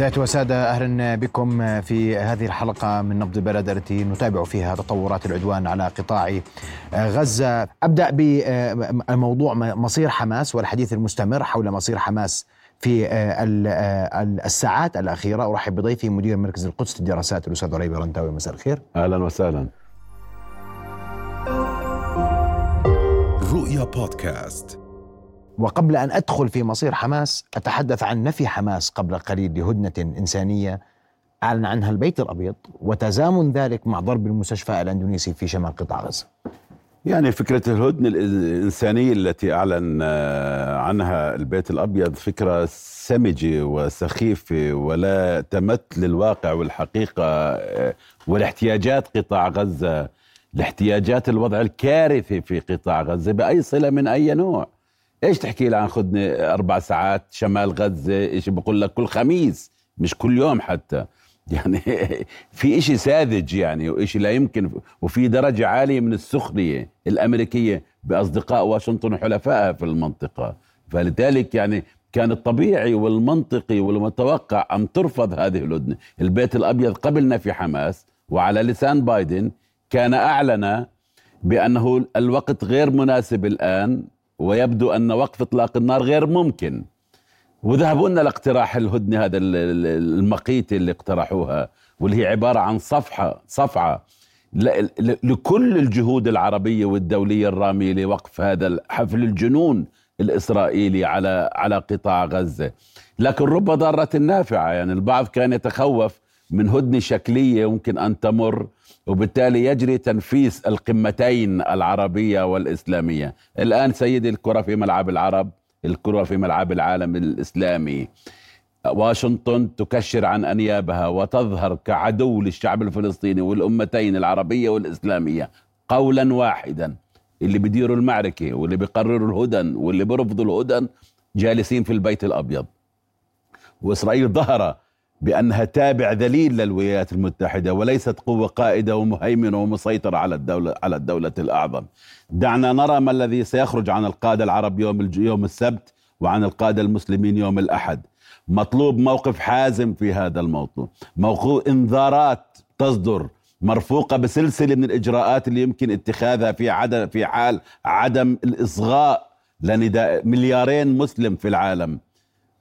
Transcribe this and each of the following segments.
سيادة وسادة أهلا بكم في هذه الحلقة من نبض بلد التي نتابع فيها تطورات العدوان على قطاع غزة. أبدأ بموضوع مصير حماس والحديث المستمر حول مصير حماس في الساعات الأخيرة. أرحب بضيفي مدير مركز القدس للدراسات الأستاذ عريبي رنتاوي مساء الخير. أهلا وسهلا. رؤيا بودكاست. وقبل أن أدخل في مصير حماس أتحدث عن نفي حماس قبل قليل لهدنة إنسانية أعلن عنها البيت الأبيض وتزامن ذلك مع ضرب المستشفى الإندونيسي في شمال قطاع غزة. يعني فكرة الهدنة الإنسانية التي أعلن آه، عنها البيت الأبيض فكرة سمجة وسخيفة ولا تمت للواقع والحقيقة آه، والاحتياجات قطاع غزة لاحتياجات الوضع الكارثي في قطاع غزة بأي صلة من أي نوع إيش تحكي لي عن خدني أربع ساعات شمال غزة؟ إيش بقول لك؟ كل خميس مش كل يوم حتى. يعني في إشي ساذج يعني وإشي لا يمكن وفي درجة عالية من السخرية الأمريكية بأصدقاء واشنطن وحلفائها في المنطقة. فلذلك يعني كان الطبيعي والمنطقي والمتوقع أن ترفض هذه الهدنة البيت الأبيض قبلنا في حماس وعلى لسان بايدن كان أعلن بأنه الوقت غير مناسب الآن. ويبدو أن وقف إطلاق النار غير ممكن. وذهبوا لنا لاقتراح الهدنة هذا المقيت اللي اقترحوها واللي هي عبارة عن صفحة صفعة لكل الجهود العربية والدولية الرامية لوقف هذا حفل الجنون الإسرائيلي على على قطاع غزة. لكن رب ضارة نافعة يعني البعض كان يتخوف من هدنة شكلية يمكن أن تمر وبالتالي يجري تنفيس القمتين العربية والإسلامية. الآن سيدي الكرة في ملعب العرب الكرة في ملعب العالم الإسلامي. واشنطن تكشر عن أنيابها وتظهر كعدو للشعب الفلسطيني والأمتين العربية والإسلامية قولا واحدا. اللي بيديروا المعركة واللي بيقرروا الهدن واللي بيرفضوا الهدن جالسين في البيت الأبيض. وإسرائيل ظهر بأنها تابع ذليل للولايات المتحدة وليست قوة قائدة ومهيمنة ومسيطرة على الدولة على الدولة الأعظم. دعنا نرى ما الذي سيخرج عن القادة العرب يوم يوم السبت وعن القادة المسلمين يوم الأحد. مطلوب موقف حازم في هذا الموضوع، موضوع انذارات تصدر مرفوقة بسلسلة من الإجراءات اللي يمكن اتخاذها في عدم في حال عدم الإصغاء لنداء مليارين مسلم في العالم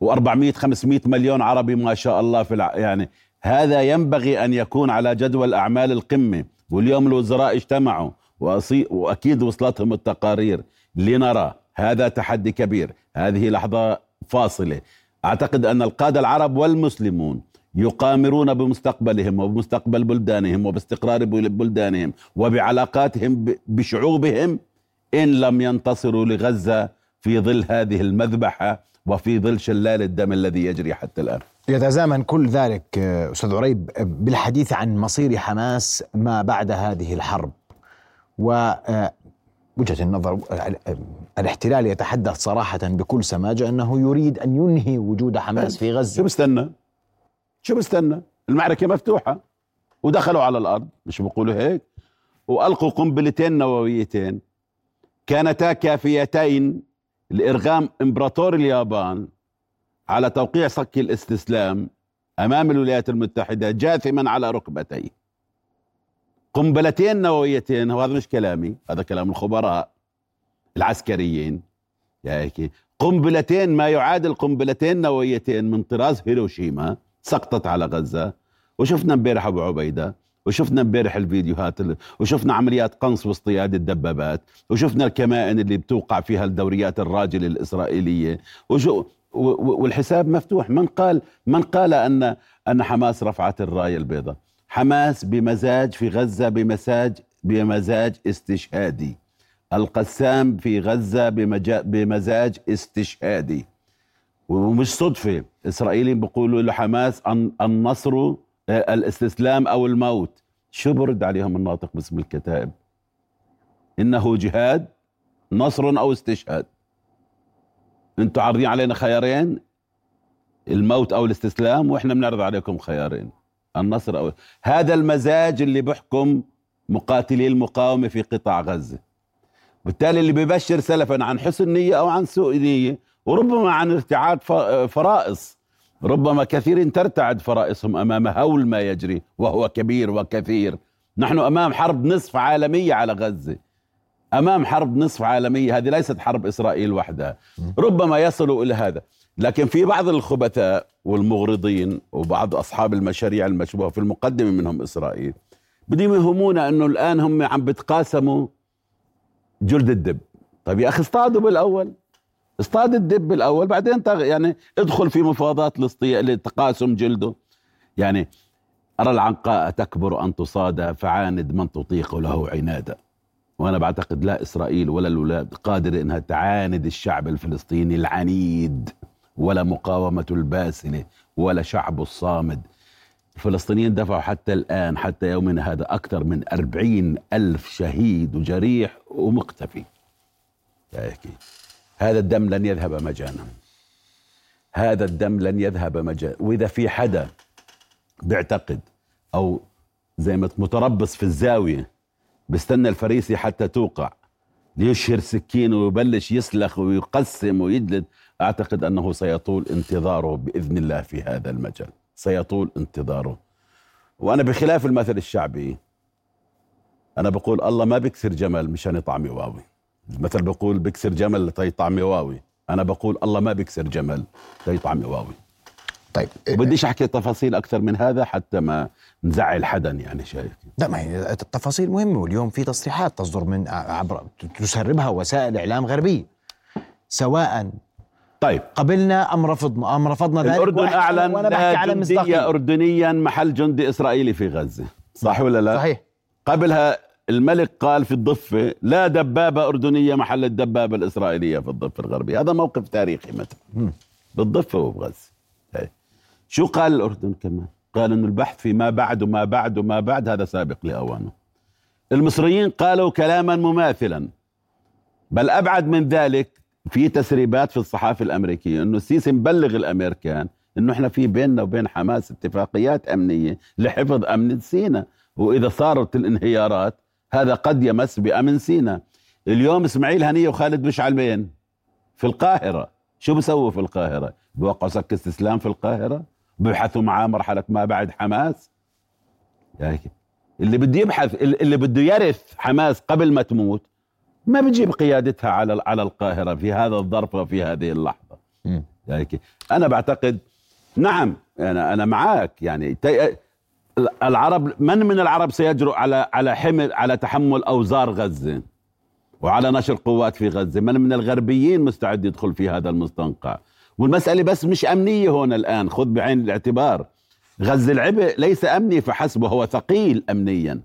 و400 500 مليون عربي ما شاء الله في الع... يعني هذا ينبغي أن يكون على جدول أعمال القمة. واليوم الوزراء اجتمعوا وأصي... وأكيد وصلتهم التقارير لنرى هذا تحدي كبير. هذه لحظة فاصلة. أعتقد أن القادة العرب والمسلمون يقامرون بمستقبلهم وبمستقبل بلدانهم وباستقرار بلدانهم وبعلاقاتهم بشعوبهم إن لم ينتصروا لغزة في ظل هذه المذبحة وفي ظل شلال الدم الذي يجري حتى الآن. يتزامن كل ذلك أستاذ عريب بالحديث عن مصير حماس ما بعد هذه الحرب. و آه، وجهة النظر الاحتلال يتحدث صراحة بكل سماجة أنه يريد أن ينهي وجود حماس في غزة. شو بستنى شو بستنى المعركة مفتوحة ودخلوا على الأرض مش بيقولوا هيك؟ وألقوا قنبلتين نوويتين كانتا كافيتين لإرغام إمبراطور اليابان على توقيع صك الاستسلام أمام الولايات المتحدة جاثما على ركبتيه. قنبلتين نوويتين وهذا مش كلامي هذا كلام الخبراء العسكريين. يا هيك قنبلتين ما يعادل قنبلتين نوويتين من طراز هيروشيما سقطت على غزة. وشفنا امبارح أبو عبيدة وشفنا امبارح الفيديوهات وشفنا عمليات قنص واصطياد الدبابات وشفنا الكمائن اللي بتوقع فيها الدوريات الراجل الإسرائيلية. وشو والحساب مفتوح. من قال من قال ان أن حماس رفعت الرايه البيضاء. حماس بمزاج في غزة بمزاج بمزاج استشهادي. القسام في غزة بمزاج استشهادي. ومش صدفة. إسرائيليين بيقولوا لحماس النصر الاستسلام أو الموت. شو برد عليهم الناطق باسم الكتائب؟ إنه جهاد نصر أو استشهاد. أنتم عارضين علينا خيارين؟ الموت أو الاستسلام وإحنا بنعرض عليكم خيارين. النصر أو هذا المزاج اللي بحكم مقاتلي المقاومة في قطاع غزة. بالتالي اللي بيبشر سلفا عن حسن نية أو عن سوء نية وربما عن ارتعاد فرائص. ربما كثير ترتعد فرائصهم أمام هول ما يجري وهو كبير وكثير. نحن أمام حرب نصف عالمية على غزة. أمام حرب نصف عالمية هذه ليست حرب إسرائيل وحدها. ربما يصلوا إلى هذا. لكن في بعض الخبثاء والمغرضين وبعض أصحاب المشاريع المشبوهة في المقدمة منهم إسرائيل بدهم يهمونا إنه الآن هم عم بتقاسموا جلد الدب. طيب يا أخي اصطادوا بالأول. اصطاد الدب بالاول بعدين يعني ادخل في مفاوضات لتقاسم جلده. يعني أرى العنقاء تكبر أن تصاد فعاند من تطيق له عنادا. وأنا بعتقد لا إسرائيل ولا الاولاد قادره إنها تعاند الشعب الفلسطيني العنيد ولا مقاومة الباسله ولا شعبه الصامد. الفلسطينيين دفعوا حتى الآن حتى يومنا هذا أكثر من أربعين ألف شهيد وجريح ومختفي هذا الدم لن يذهب مجانا. هذا الدم لن يذهب مجانا. وإذا في حدا بيعتقد أو زي ما متربص في الزاوية بيستنى الفريسة حتى توقع ليشهر سكينة ويبلش يسلخ ويقسم ويجلد أعتقد أنه سيطول انتظاره بإذن الله في هذا المجال. سيطول انتظاره. وأنا بخلاف المثل الشعبي أنا بقول الله ما بكسر جمل مشان يطعمي واوي. المثل بقول بكسر جمل لتيطعمي واوي. أنا بقول الله ما بكسر جمل ليطعمي واوي. طيب بديش أحكي تفاصيل أكثر من هذا حتى ما نزعل حدا يعني شايف لا ما هي التفاصيل مهمة واليوم في تصريحات تصدر من عبر تسربها وسائل إعلام غربيه سواء طيب. قبلنا أم رفضنا أم رفضنا ذلك الأردن أعلن وأنا بحكي على مصداقيه اردنيا محل جندي إسرائيلي في غزة. صح ولا لا؟ صحيح. قبلها الملك قال في الضفة لا دبابة أردنية محل الدبابة الإسرائيلية في الضفة الغربية. هذا موقف تاريخي مثلا بالضفة وبغزه شو قال الأردن كمان؟ قال انه البحث في ما بعد وما بعد وما بعد هذا سابق لأوانه. المصريين قالوا كلاما مماثلا. بل أبعد من ذلك في تسريبات في الصحافة الأمريكية إنه السيسي مبلغ الأمريكان إنه إحنا في بيننا وبين حماس اتفاقيات أمنية لحفظ أمن سينا. وإذا صارت الانهيارات هذا قد يمس بأمن سينا. اليوم إسماعيل هنية وخالد مشعل في القاهرة. شو بسووا في القاهرة؟ بوقعوا سك استسلام في القاهرة؟ بيبحثوا معاه مرحلة ما بعد حماس؟ يعني اللي بده يبحث اللي بده يرث حماس قبل ما تموت ما بتجيب قيادتها على على القاهرة في هذا الظرف وفي هذه اللحظة. يعني أنا بعتقد نعم أنا أنا معك يعني العرب من من العرب سيجرؤ على على حمل على تحمل أوزار غزة وعلى نشر قوات في غزة؟ من من الغربيين مستعد يدخل في هذا المستنقع؟ والمسألة بس مش أمنية هون الآن خذ بعين الاعتبار. غزة العبء ليس أمني فحسب وهو ثقيل امنيا.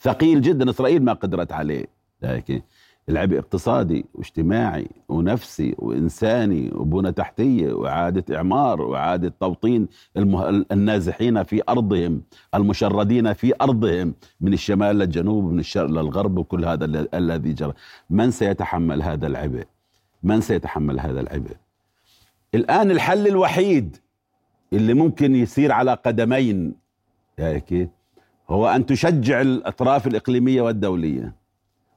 ثقيل جدا إسرائيل ما قدرت عليه. لكن العبء اقتصادي واجتماعي ونفسي وإنساني وبنى تحتية وإعادة إعمار وإعادة توطين المه... النازحين في أرضهم المشردين في أرضهم من الشمال للجنوب من الشرق للغرب وكل هذا الذي جرى. من سيتحمل هذا العبء؟ من سيتحمل هذا العبء؟ الآن الحل الوحيد اللي ممكن يصير على قدمين هيك هو أن تشجع الأطراف الإقليمية والدولية.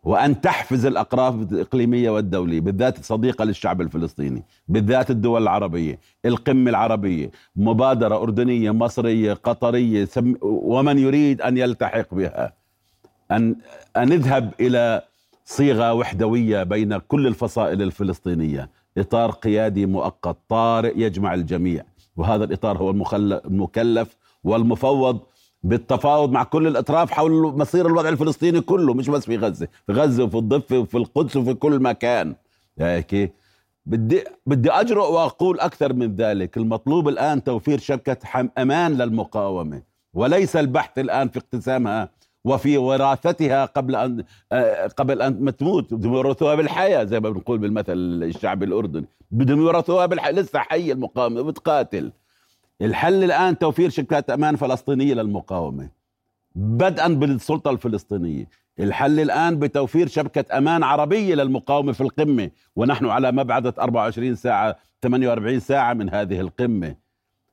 وأن تحفز الأقراف الإقليمية والدولية بالذات صديقة للشعب الفلسطيني بالذات الدول العربية القمة العربية مبادرة أردنية مصرية قطرية ومن يريد أن يلتحق بها. أن, أن نذهب إلى صيغة وحدوية بين كل الفصائل الفلسطينية. إطار قيادي مؤقت طارئ يجمع الجميع. وهذا الإطار هو المكلف والمفوض بالتفاوض مع كل الأطراف حول مصير الوضع الفلسطيني كله مش بس في غزة. في غزة وفي الضفة وفي القدس وفي كل مكان. هيك بدي بدي أجرؤ وأقول أكثر من ذلك. المطلوب الآن توفير شبكة أمان للمقاومة. وليس البحث الآن في اقتسامها وفي وراثتها قبل أن آه، قبل أن تموت. بدهم يورثوها بالحياة زي ما بنقول بالمثل الشعبي الأردني. بدهم يورثوها بالحياة. لسه حي المقاومة بتقاتل الحل الآن توفير شركات أمان فلسطينية للمقاومة. بدءا بالسلطة الفلسطينية. الحل الآن بتوفير شبكة أمان عربية للمقاومة في القمة ونحن على مبعدة 24 ساعة 48 ساعة من هذه القمة.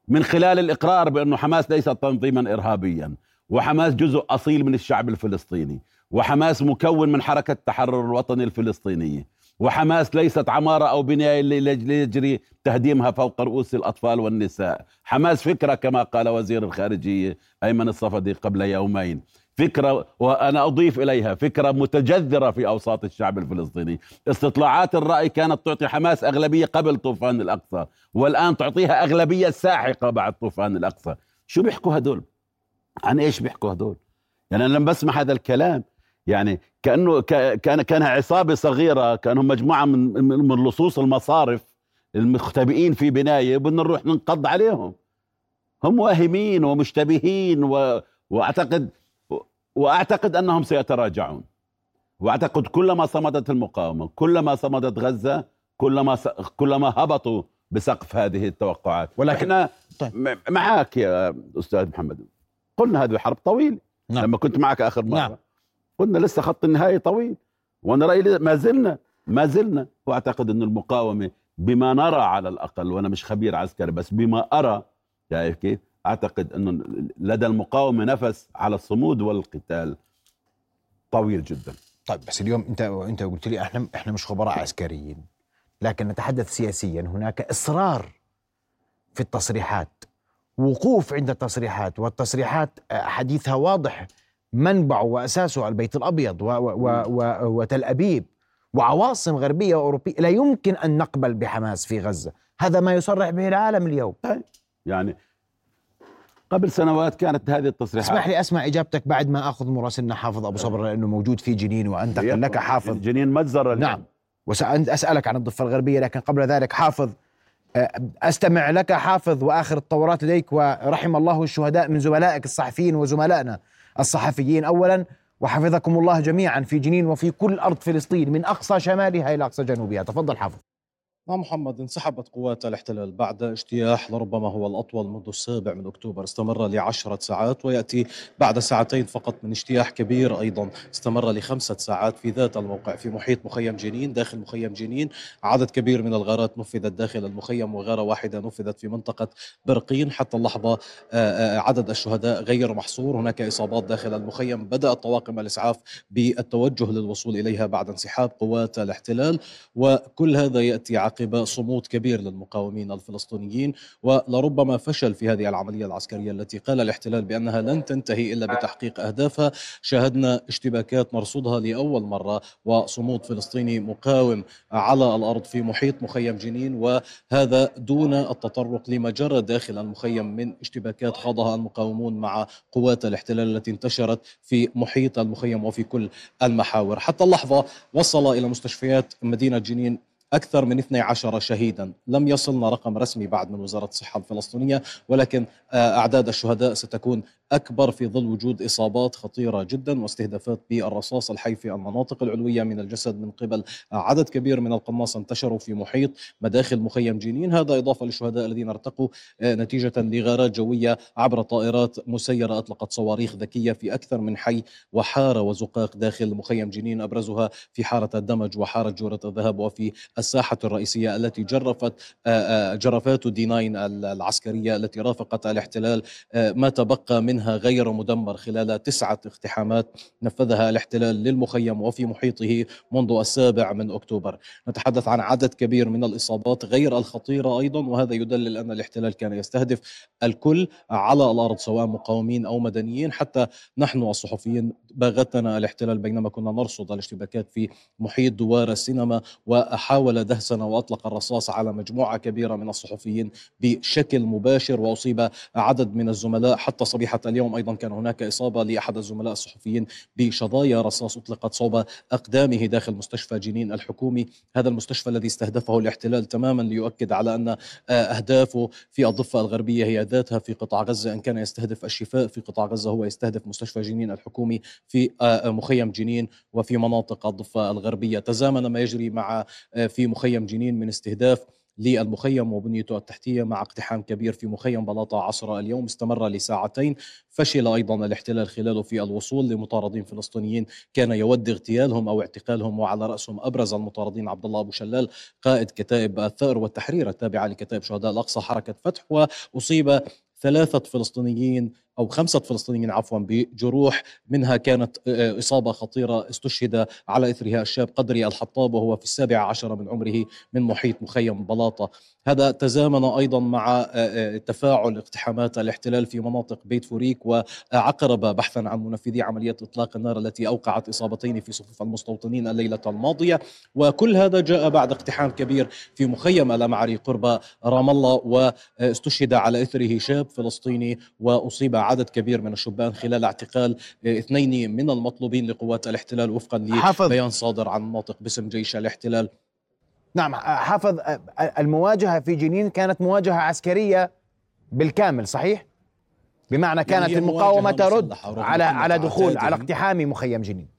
من خلال الإقرار بأن حماس ليست تنظيما إرهابيا وحماس جزء أصيل من الشعب الفلسطيني وحماس مكون من حركة التحرر الوطني الفلسطينية. وحماس ليست عمارة أو بناية ليجري تهديمها فوق رؤوس الأطفال والنساء. حماس فكرة كما قال وزير الخارجية أيمن الصفدي قبل يومين. فكرة وأنا أضيف إليها فكرة متجذرة في أوساط الشعب الفلسطيني. استطلاعات الرأي كانت تعطي حماس أغلبية قبل طوفان الأقصى والآن تعطيها أغلبية ساحقة بعد طوفان الأقصى. شو بيحكوا هدول؟ عن إيش بيحكوا هدول؟ يعني أنا لما بسمع هذا الكلام. يعني كأنه كان كانها عصابة صغيرة كانهم مجموعة من من لصوص المصارف المختبئين في بناية بدنا نروح ننقض عليهم هم واهمين ومشتبهين و... وأعتقد وأعتقد أنهم سيتراجعون وأعتقد كلما صمدت المقاومة كلما صمدت غزة كلما س... كلما هبطوا بسقف هذه التوقعات ولكن طيب. معك يا أستاذ محمد قلنا هذه الحرب طويلة نعم. لما كنت معك آخر مرة نعم. قلنا لسه خط النهايه طويل. وأنا رأيي ما زلنا ما زلنا. واعتقد ان المقاومة بما نرى على الأقل وأنا مش خبير عسكري بس بما أرى شايف كيف؟ أعتقد إنه لدى المقاومة نفس على الصمود والقتال طويل جدا. طيب بس اليوم انت أنت قلت لي إحنا إحنا مش خبراء عسكريين لكن نتحدث سياسيا. هناك إصرار في التصريحات وقوف عند التصريحات والتصريحات حديثها واضح منبعه وأساسه البيت الأبيض و و و وتل أبيب وعواصم غربية واوروبيه لا يمكن أن نقبل بحماس في غزة. هذا ما يصرح به العالم اليوم. طيب. يعني قبل سنوات كانت هذه التصريحات. اسمح لي أسمع إجابتك بعد ما أخذ مراسلنا حافظ أبو صبر لأنه موجود في جنين وانت لك حافظ. جنين مجزر نعم. وسأسألك عن الضفة الغربية لكن قبل ذلك حافظ أستمع لك حافظ وآخر التطورات لديك ورحم الله الشهداء من زملائك الصحفيين وزملائنا. الصحفيين اولا وحفظكم الله جميعا في جنين وفي كل أرض فلسطين من أقصى شمالها إلى أقصى جنوبها. تفضل حافظ. نعم محمد انسحبت قوات الاحتلال بعد اجتياح لربما هو الأطول منذ السابع من أكتوبر. استمر لعشرة ساعات ويأتي بعد ساعتين فقط من اجتياح كبير أيضا. استمر لخمسة ساعات في ذات الموقع في محيط مخيم جنين داخل مخيم جنين. عدد كبير من الغارات نفذت داخل المخيم وغارة واحدة نفذت في منطقة برقين. حتى اللحظة عدد الشهداء غير محصور. هناك إصابات داخل المخيم. بدأت طواقم الإسعاف بالتوجه للوصول إليها بعد انسحاب قوات الاحتلال. وكل هذا يأتي عقب صمود كبير للمقاومين الفلسطينيين ولربما فشل في هذه العملية العسكرية التي قال الاحتلال بأنها لن تنتهي إلا بتحقيق أهدافها. شاهدنا اشتباكات نرصدها لأول مرة وصمود فلسطيني مقاوم على الأرض في محيط مخيم جنين وهذا دون التطرق لما جرى داخل المخيم من اشتباكات خاضها المقاومون مع قوات الاحتلال التي انتشرت في محيط المخيم وفي كل المحاور. حتى اللحظة وصل إلى مستشفيات مدينة جنين أكثر من 12 شهيدا. لم يصلنا رقم رسمي بعد من وزارة الصحة الفلسطينية ولكن آه، أعداد الشهداء ستكون أكبر في ظل وجود إصابات خطيرة جدا واستهدافات بالرصاص الحي في المناطق العلوية من الجسد من قبل عدد كبير من القناص انتشروا في محيط مداخل مخيم جنين. هذا إضافة للشهداء الذين ارتقوا آه، نتيجة لغارات جوية عبر طائرات مسيرة أطلقت صواريخ ذكية في أكثر من حي وحارة وزقاق داخل مخيم جنين. أبرزها في حارة الدمج وحارة جورة الذهب وفي الساحة الرئيسية التي جرفت جرفات دي 9 العسكرية التي رافقت الاحتلال آه، ما تبقى منها غير مدمر خلال تسعة اقتحامات نفذها الاحتلال للمخيم وفي محيطه منذ السابع من أكتوبر. نتحدث عن عدد كبير من الإصابات غير الخطيرة أيضا وهذا يدلل أن الاحتلال كان يستهدف الكل على الأرض سواء مقاومين أو مدنيين. حتى نحن الصحفيين باغتنا الاحتلال بينما كنا نرصد الاشتباكات في محيط دوار السينما وحاول دهسنا وأطلق الرصاص على مجموعة كبيرة من الصحفيين بشكل مباشر. وأصيب عدد من الزملاء حتى صبيحه اليوم أيضا كان هناك إصابة لأحد الزملاء الصحفيين بشظايا رصاص أطلقت صوب أقدامه داخل مستشفى جنين الحكومي. هذا المستشفى الذي استهدفه الاحتلال تماما ليؤكد على أن أهدافه في الضفة الغربية هي ذاتها في قطاع غزة. إن كان يستهدف الشفاء في قطاع غزة هو يستهدف مستشفى جنين الحكومي في آه، مخيم جنين وفي مناطق الضفة الغربية. تزامن ما يجري مع آه، في مخيم جنين من استهداف للمخيم وبنيته التحتية مع اقتحام كبير في مخيم بلاطة عصر اليوم استمر لساعتين. فشل أيضا الاحتلال خلاله في الوصول لمطاردين فلسطينيين. كان يود اغتيالهم أو اعتقالهم وعلى رأسهم أبرز المطاردين عبد الله أبو شلال قائد كتائب الثأر والتحرير التابعة لكتائب شهداء الأقصى حركة فتح وأصيب ثلاثة فلسطينيين أو خمسة فلسطينيين عفوا بجروح منها كانت آه، إصابة خطيرة استشهد على إثرها الشاب قدري الحطاب وهو في السابعة عشر من عمره من محيط مخيم بلاطة. هذا تزامن أيضا مع آه، آه، تفاعل اقتحامات الاحتلال في مناطق بيت فوريك وعقرب بحثا عن منفذي عملية إطلاق النار التي أوقعت إصابتين في صفوف المستوطنين الليلة الماضية. وكل هذا جاء بعد اقتحام كبير في مخيم الأمعري قرب رام الله واستشهد على إثره شاب فلسطيني وأصيب عدد كبير من الشبان خلال اعتقال اثنين من المطلوبين لقوات الاحتلال وفقا لبيان صادر عن ناطق باسم جيش الاحتلال. نعم حافظ المواجهة في جنين كانت مواجهة عسكرية بالكامل صحيح؟ بمعنى يعني كانت يعني المقاومة ترد على على دخول على اقتحام مخيم جنين.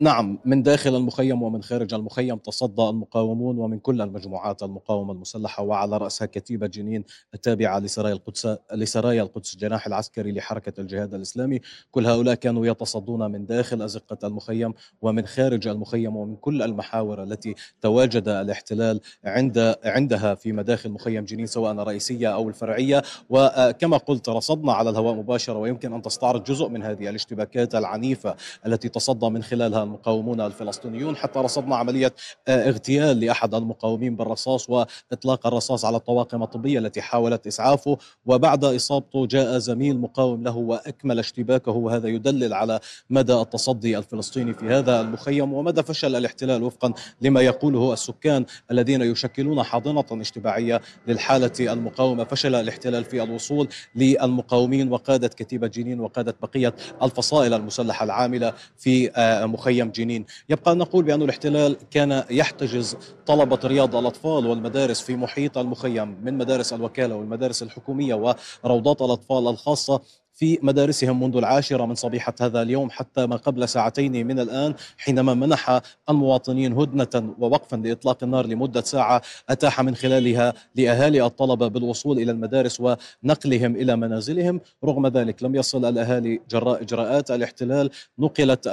نعم من داخل المخيم ومن خارج المخيم تصدى المقاومون ومن كل المجموعات المقاومة المسلحة وعلى رأسها كتيبة جنين التابعة لسرايا القدس لسرايا القدس الجناح العسكري لحركة الجهاد الإسلامي. كل هؤلاء كانوا يتصدون من داخل أزقة المخيم ومن خارج المخيم ومن كل المحاور التي تواجد الاحتلال عند عندها في مداخل مخيم جنين سواء الرئيسية أو الفرعية. وكما قلت رصدنا على الهواء مباشرة ويمكن أن تستعرض جزء من هذه الاشتباكات العنيفة التي تصدى من خلالها المقاومون الفلسطينيون حتى رصدنا عملية آه، اغتيال لأحد المقاومين بالرصاص وإطلاق الرصاص على الطواقم الطبية التي حاولت إسعافه. وبعد إصابته جاء زميل مقاوم له وأكمل اشتباكه وهذا يدلل على مدى التصدي الفلسطيني في هذا المخيم ومدى فشل الاحتلال وفقا لما يقوله السكان الذين يشكلون حاضنة اجتماعية للحالة المقاومة. فشل الاحتلال في الوصول للمقاومين وقادت كتيبة جنين وقادت بقية الفصائل المسلحة العاملة في آه، مخيم مخيم جنين. يبقى أن نقول بأن الاحتلال كان يحتجز طلبة رياض الأطفال والمدارس في محيط المخيم من مدارس الوكالة والمدارس الحكومية وروضات الأطفال الخاصة. في مدارسهم منذ العاشرة من صبيحة هذا اليوم حتى ما قبل ساعتين من الآن حينما منح المواطنين هدنة ووقفا لإطلاق النار لمدة ساعة أتاح من خلالها لأهالي الطلبة بالوصول إلى المدارس ونقلهم إلى منازلهم. رغم ذلك لم يصل الأهالي جراء إجراءات الاحتلال. نقلت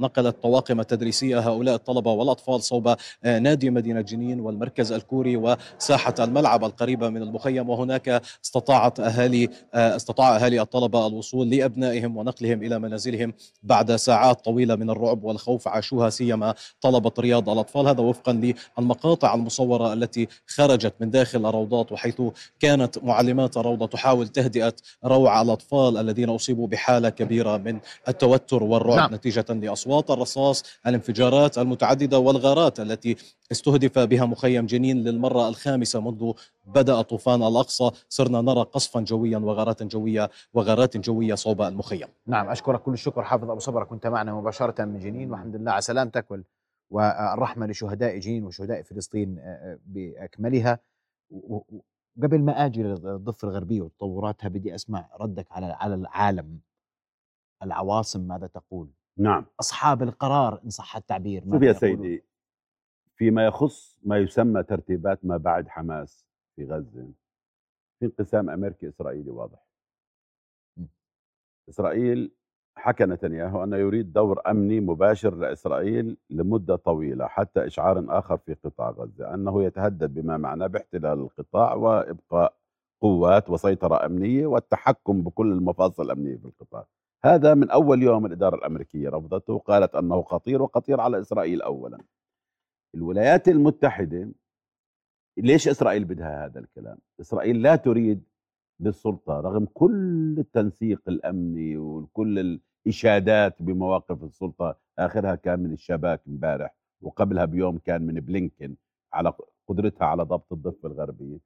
نقلت طواقم تدريسية هؤلاء الطلبة والأطفال صوب نادي مدينة جنين والمركز الكوري وساحة الملعب القريبة من المخيم. وهناك استطاعت أهالي استطاع أهالي الطلبة الوصول لأبنائهم ونقلهم إلى منازلهم بعد ساعات طويلة من الرعب والخوف عاشوها سيما طلبة رياض الأطفال هذا وفقا للمقاطع المصورة التي خرجت من داخل الروضات وحيث كانت معلمات الروضة تحاول تهدئة روع الأطفال الذين أصيبوا بحالة كبيرة من التوتر والرعب نعم. نتيجة لأصوات الرصاص الانفجارات المتعددة والغارات التي استهدف بها مخيم جنين للمرة الخامسة منذ بدأ طوفان الأقصى. صرنا نرى قصفا جويا وغارات جوية وغارات جوية صوب المخيم. نعم أشكرك كل الشكر حافظ أبو صبرة كنت معنا مباشرة من جنين والحمد لله على سلامتك وال... والرحمة لشهداء جنين وشهداء فلسطين آه، آه، بأكملها. وقبل ما أجي للضفة الغربية وتطوراتها بدي أسمع ردك على على العالم العواصم ماذا تقول؟ نعم. أصحاب القرار إن صح التعبير شوف يا سيدي فيما يخص ما يسمى ترتيبات ما بعد حماس في غزة في انقسام أمريكي إسرائيلي واضح. إسرائيل حكى نتنياهو أنه يريد دور أمني مباشر لإسرائيل لمدة طويلة حتى إشعار آخر في قطاع غزة أنه يتهدد بما معناه باحتلال القطاع وإبقاء قوات وسيطرة أمنية والتحكم بكل المفاصل الأمنية في القطاع. هذا من أول يوم الإدارة الأمريكية رفضته قالت أنه خطير وخطير على إسرائيل أولا. الولايات المتحدة ليش إسرائيل بدها هذا الكلام؟ إسرائيل لا تريد للسلطة رغم كل التنسيق الأمني وكل الإشادات بمواقف السلطة آخرها كان من الشباك امبارح وقبلها بيوم كان من بلينكن على قدرتها على ضبط الضفة الغربية.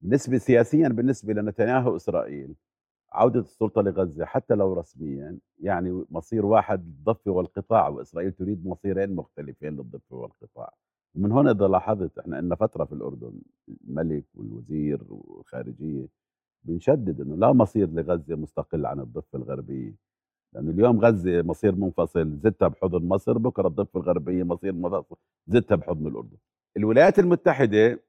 بالنسبة سياسيا بالنسبة لنتنياهو إسرائيل عودة السلطة لغزة حتى لو رسميا يعني مصير واحد للضفة والقطاع وإسرائيل تريد مصيرين مختلفين للضفة والقطاع. ومن هون إذا لاحظت إحنا لنا فترة في الأردن الملك والوزير والخارجية بنشدد إنه لا مصير لغزة مستقل عن الضفة الغربية. لأنه اليوم غزة مصير منفصل زدتها بحضن مصر بكرة الضفة الغربية مصير منفصل زدتها بحضن الأردن. الولايات المتحدة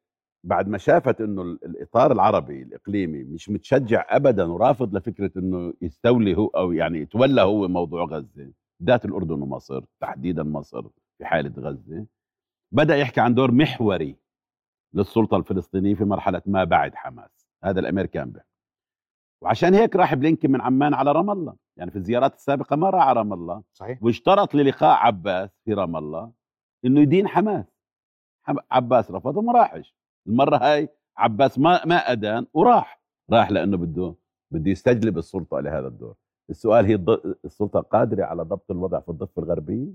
بعد ما شافت إنه الإطار العربي الإقليمي مش متشجع ابدا ورافض لفكرة إنه يستولي هو أو يعني يتولى هو موضوع غزة ذات الأردن ومصر تحديدا مصر في حالة غزة بدأ يحكي عن دور محوري للسلطة الفلسطينية في مرحلة ما بعد حماس هذا الامريكان بيحكي. وعشان هيك راح بلينكن من عمان على رام الله يعني في الزيارات السابقة ما راح على رام الله. صحيح. واشترط للقاء عباس في رام الله إنه يدين حماس. حم- عباس رفض وما راحش. المرة هاي عباس ما ما ادان وراح راح لأنه بده بده يستجلب السلطة لهذا الدور. السؤال هي السلطة قادرة على ضبط الوضع في الضفة الغربية؟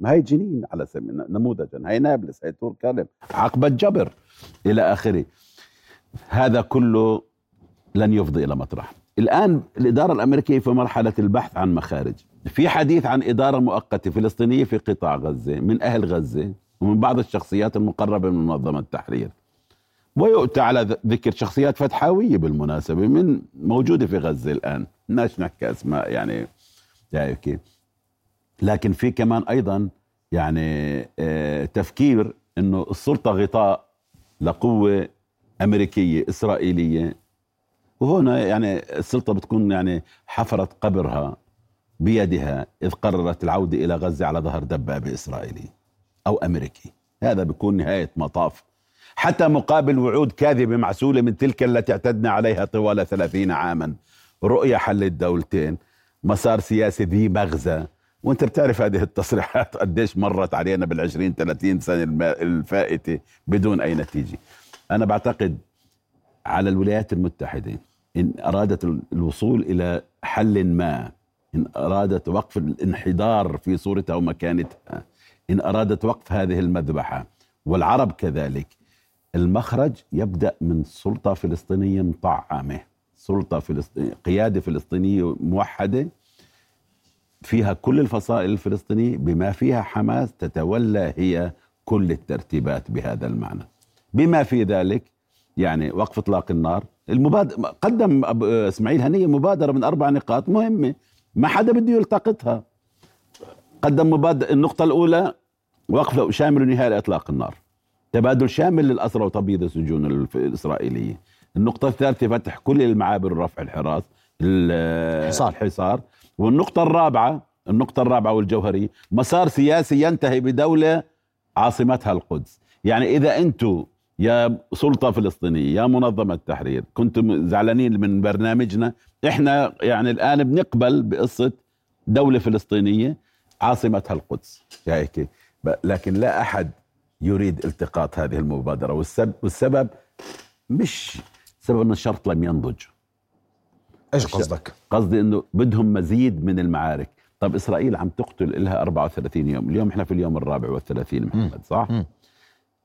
ما هي جنين على سبيل نموذجا. هي نابلس هي تور كلم عقبة جبر إلى آخره. هذا كله لن يفضي إلى مطرح. الآن الإدارة الأمريكية في مرحلة البحث عن مخارج. في حديث عن إدارة مؤقتة فلسطينية في قطاع غزة من أهل غزة ومن بعض الشخصيات المقربة من منظمة التحرير. ويؤتى على ذكر شخصيات فتحاوية بالمناسبة من موجودة في غزة الآن. بدناش نحكي أسماء يعني يعني لكن في كمان أيضا يعني آه، تفكير إنه السلطة غطاء لقوة أمريكية إسرائيلية. وهنا يعني السلطة بتكون يعني حفرت قبرها بيدها إذ قررت العودة إلى غزة على ظهر دبابة اسرائيلي أو أمريكي. هذا بيكون نهاية مطاف حتى مقابل وعود كاذبة معسولة من تلك التي اعتدنا عليها طوال ثلاثين عاما. رؤية حل الدولتين مسار سياسي ذي مغزى. وأنت بتعرف هذه التصريحات قديش مرت علينا بالعشرين 30 سنة الم- الفائتة بدون أي نتيجة. أنا بعتقد على الولايات المتحدة إن أرادت ال- الوصول إلى حل ما إن أرادت وقف الانحدار في صورتها ومكانتها إن أرادت وقف هذه المذبحة والعرب كذلك المخرج يبدأ من سلطة فلسطينية مطعمة. سلطة فلسطينيه قيادة فلسطينية موحدة. فيها كل الفصائل الفلسطينية. بما فيها حماس تتولى هي كل الترتيبات بهذا المعنى. بما في ذلك يعني وقف إطلاق النار. المبادر قدم إسماعيل هنية مبادرة من أربع نقاط مهمة. ما حدا بده يلتقطها. قدم مبادره النقطة الأولى وقف شامل ونهائي لاطلاق النار. تبادل شامل للأسرى وتبييض السجون الإسرائيلية. النقطة الثالثة فتح كل المعابر ورفع الحراس ال- الحصار. الحصار والنقطة الرابعة النقطة الرابعة والجوهرية مسار سياسي ينتهي بدولة عاصمتها القدس. يعني إذا أنتم يا سلطة فلسطينية يا منظمة التحرير كنتم زعلانين من برنامجنا إحنا يعني الآن بنقبل بقصة دولة فلسطينية عاصمتها القدس. يعني هيك. لكن لا أحد يريد التقاط هذه المبادرة. والسبب والسبب مش سبب أن الشرط لم ينضج. إيش قصدك؟ قصدي إنه بدهم مزيد من المعارك. طب إسرائيل عم تقتل لها 34 يوم. اليوم إحنا في اليوم الرابع والثلاثين محمد صح؟ مم.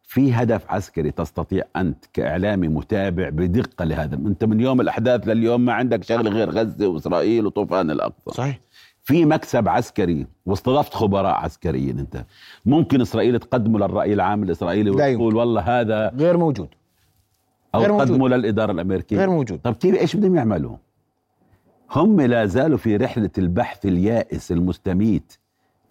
في هدف عسكري تستطيع أنت كإعلامي متابع بدقة لهذا. أنت من يوم الأحداث لليوم ما عندك شغله غير غزة وإسرائيل وطوفان الأقصى. صحيح. في مكسب عسكري واستضفت خبراء عسكريين انت. ممكن إسرائيل تقدمه للرأي العام الإسرائيلي لا وتقول والله هذا غير موجود. أو غير موجود. تقدمه للإدارة الأمريكية. غير موجود. طب كيف إيش بدهم يعملوا؟ هم لا زالوا في رحلة البحث اليائس المستميت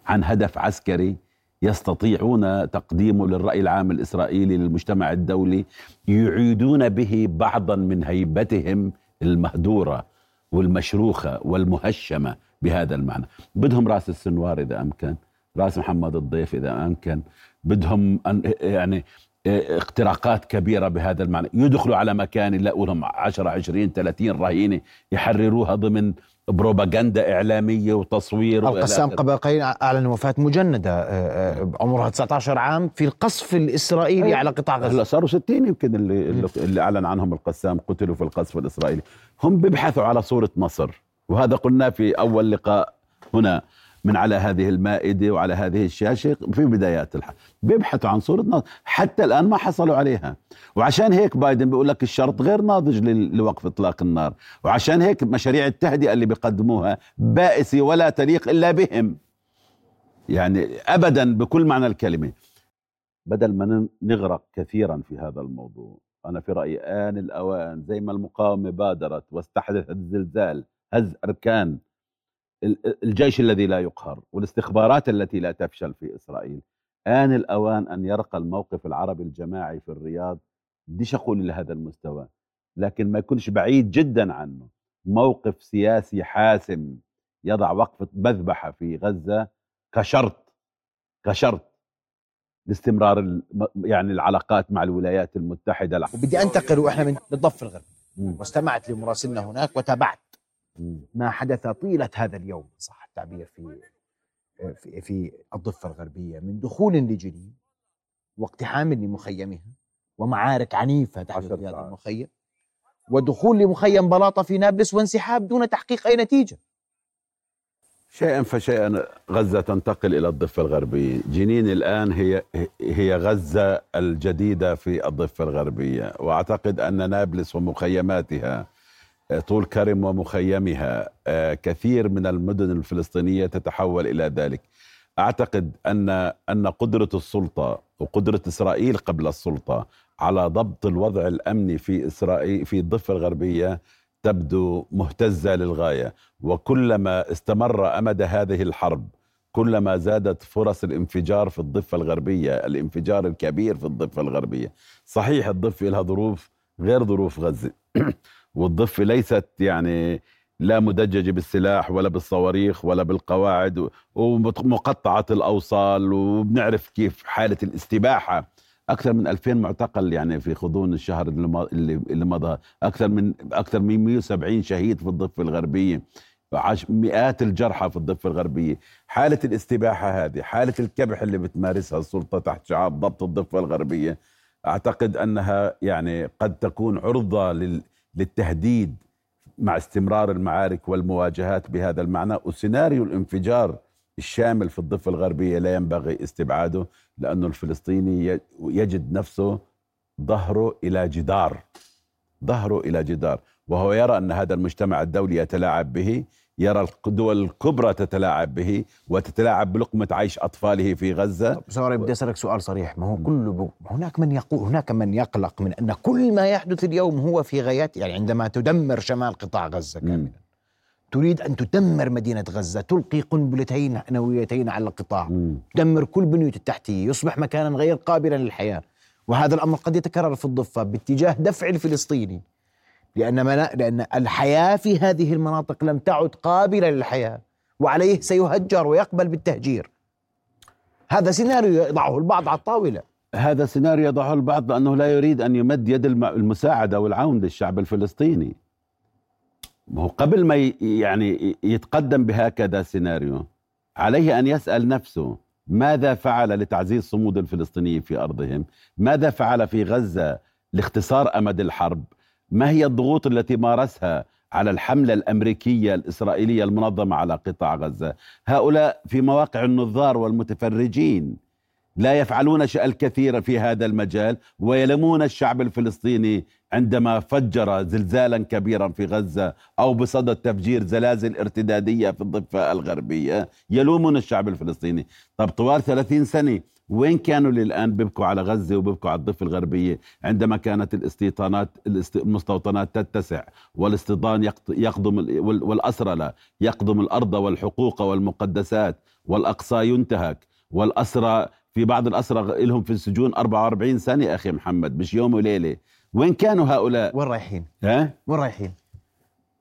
عن هدف عسكري يستطيعون تقديمه للرأي العام الإسرائيلي للمجتمع الدولي يعيدون به بعضا من هيبتهم المهدورة والمشروخة والمهشمة. بهذا المعنى. بدهم راس السنوار إذا أمكن راس محمد الضيف إذا أمكن. بدهم أن يعني اختراقات كبيرة بهذا المعنى. يدخلوا على مكان يلاقوا لهم 10 20 30 رهينه يحرروها ضمن بروباغندا إعلامية وتصوير القسام. قبل قليل أعلن وفاة مجندة آه، آه، عمرها 19 عام في القصف الإسرائيلي أيوة. على قطاع غزة. هلأ صاروا 60 يمكن اللي اللي- أعلن عنهم القسام قتلوا في القصف الإسرائيلي. هم بيبحثوا على صورة مصر. وهذا قلناه في أول لقاء هنا من على هذه المائدة وعلى هذه الشاشة في بدايات الحرب بيبحثوا عن صورة مصر حتى الآن ما حصلوا عليها. وعشان هيك بايدن بيقول لك الشرط غير ناضج لوقف إطلاق النار. وعشان هيك مشاريع التهدئة اللي بيقدموها بائسة ولا تليق إلا بهم. يعني ابدا بكل معنى الكلمة. بدل ما نغرق كثيرا في هذا الموضوع أنا في رأيي آن الأوان زي ما المقاومة بادرت واستحدثت الزلزال هز أركان ال- الجيش الذي لا يقهر والاستخبارات التي لا تفشل في إسرائيل. آن الأوان أن يرقى الموقف العربي الجماعي في الرياض بديش أقول لهذا المستوى لكن ما يكونش بعيد جدا عنه. موقف سياسي حاسم يضع وقفه مذبحة في غزة كشرط كشرط لاستمرار يعني العلاقات مع الولايات المتحدة. وبدي أنتقل وإحنا من الضفه الغربيه واستمعت لمراسلنا هناك وتابعت. ما حدث طيلة هذا اليوم صح التعبير في في, في الضفة الغربية من دخول لجنين واقتحام لمخيمها ومعارك عنيفة تحدث في هذا المخيم ودخول لمخيم بلاطة في نابلس وانسحاب دون تحقيق أي نتيجة. شيئا فشيئا غزة تنتقل إلى الضفة الغربية. جنين الآن هي هي غزة الجديدة في الضفة الغربية وأعتقد أن نابلس ومخيماتها طول كرم ومخيمها كثير من المدن الفلسطينية تتحول إلى ذلك. أعتقد أن أن قدرة السلطة وقدرة إسرائيل قبل السلطة على ضبط الوضع الأمني في إسرائيل في الضفة الغربية تبدو مهتزة للغاية. وكلما استمر أمد هذه الحرب كلما زادت فرص الانفجار في الضفة الغربية الانفجار الكبير في الضفة الغربية. صحيح الضفة لها ظروف غير ظروف غزة. والضفة ليست يعني لا مدججة بالسلاح ولا بالصواريخ ولا بالقواعد ومقطعة الأوصال وبنعرف كيف حالة الاستباحة. أكثر من 2000 معتقل يعني في غضون الشهر اللي مضى. أكثر من أكثر من 170 شهيد في الضفة الغربية. مئات الجرحى في الضفة الغربية. حالة الاستباحة هذه حالة الكبح اللي بتمارسها السلطة تحت شعار ضبط الضفة الغربية أعتقد أنها يعني قد تكون عرضة للتهديد مع استمرار المعارك والمواجهات بهذا المعنى وسيناريو الانفجار الشامل في الضفة الغربية لا ينبغي استبعاده لأنه الفلسطيني يجد نفسه ظهره إلى جدار ظهره إلى جدار وهو يرى أن هذا المجتمع الدولي يتلاعب به يرى الدول الكبرى تتلاعب به وتتلاعب بلقمة عيش أطفاله في غزة. سوري بدي أسألك سؤال صريح. ما هو كله هناك من يقول هناك من يقلق من أن كل ما يحدث اليوم هو في غايات يعني عندما تدمر شمال قطاع غزة كاملا تريد أن تدمر مدينة غزة تلقي قنبلتين نوويتين على القطاع مم. تدمر كل بنية التحتية يصبح مكانا غير قابلا للحياة. وهذا الأمر قد يتكرر في الضفة باتجاه دفع الفلسطيني. لأن, لأن الحياة في هذه المناطق لم تعد قابلة للحياة وعليه سيهجر ويقبل بالتهجير هذا سيناريو يضعه البعض على الطاولة هذا سيناريو يضعه البعض لأنه لا يريد أن يمد يد المساعدة والعون للشعب الفلسطيني هو قبل ما يعني يتقدم بهكذا سيناريو عليه أن يسأل نفسه ماذا فعل لتعزيز صمود الفلسطينيين في أرضهم؟ ماذا فعل في غزة لاختصار أمد الحرب؟ ما هي الضغوط التي مارسها على الحملة الأمريكية الإسرائيلية المنظمة على قطاع غزة؟ هؤلاء في مواقع النظار والمتفرجين لا يفعلون الكثير في هذا المجال ويلمون الشعب الفلسطيني عندما فجر زلزالا كبيرا في غزة أو بصدد تفجير زلازل ارتدادية في الضفة الغربية يلومون الشعب الفلسطيني طب طوال 30 سنة وين كانوا للآن بيبكوا على غزة وبيبكوا على الضفة الغربية؟ عندما كانت الاستيطانات المستوطنات تتسع والاستيطان يقضم والأسرى يقضم الأرض والحقوق والمقدسات والأقصى ينتهك. والأسرى في بعض الأسرى لهم في السجون 44 سنة أخي محمد مش يوم وليلة. وين كانوا هؤلاء؟ وين رايحين؟ ها؟ وين رايحين؟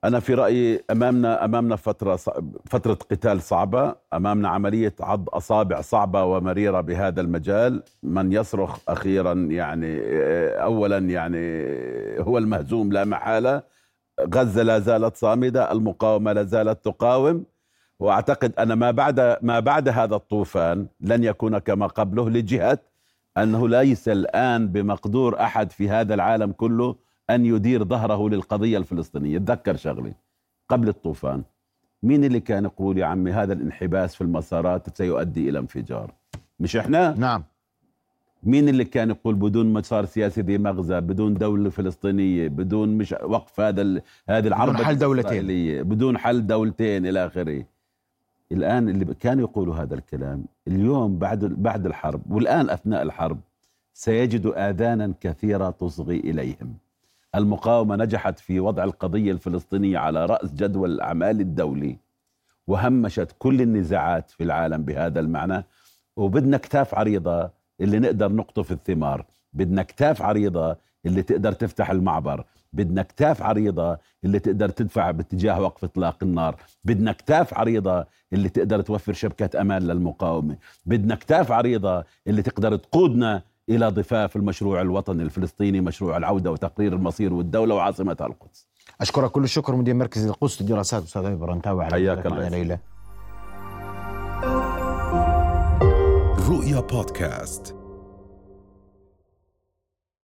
أنا في رأيي أمامنا أمامنا فترة فترة قتال صعبة، أمامنا عملية عض أصابع صعبة ومريرة بهذا المجال، من يصرخ أخيرا يعني أولا يعني هو المهزوم لا محالة، غزة لا زالت صامدة، المقاومة لا زالت تقاوم، وأعتقد أن ما بعد ما بعد هذا الطوفان لن يكون كما قبله لجهة أنه ليس الآن بمقدور أحد في هذا العالم كله أن يدير ظهره للقضية الفلسطينية، تذكر شغله قبل الطوفان. مين اللي كان يقول يا عمي هذا الانحباس في المسارات سيؤدي إلى انفجار؟ مش إحنا؟ نعم. مين اللي كان يقول بدون مسار سياسي ذي مغزى بدون دولة فلسطينية بدون مش وقف هذا هذه العربة بدون حل دولتين. بدون حل دولتين إلى آخره. الآن اللي كانوا يقولوا هذا الكلام اليوم بعد بعد الحرب والآن أثناء الحرب سيجدوا آذانا كثيرة تصغي إليهم. المقاومة نجحت في وضع القضية الفلسطينية على رأس جدول الأعمال الدولي وهمشت كل النزاعات في العالم بهذا المعنى. وبدنا كتاف عريضة اللي نقدر نقطف الثمار بدنا كتاف عريضة اللي تقدر تفتح المعبر بدنا كتاف عريضة اللي تقدر تدفع باتجاه وقف إطلاق النار بدنا كتاف عريضة اللي تقدر توفر شبكة أمان للمقاومة بدنا كتاف عريضة اللي تقدر تقودنا إلى ضفاف المشروع الوطني الفلسطيني مشروع العودة وتقرير المصير والدولة وعاصمتها القدس. أشكرك كل الشكر مدير مركز القدس للدراسات أستاذ ابي برنتاوي على حياك الله ليلى رؤيا بودكاست.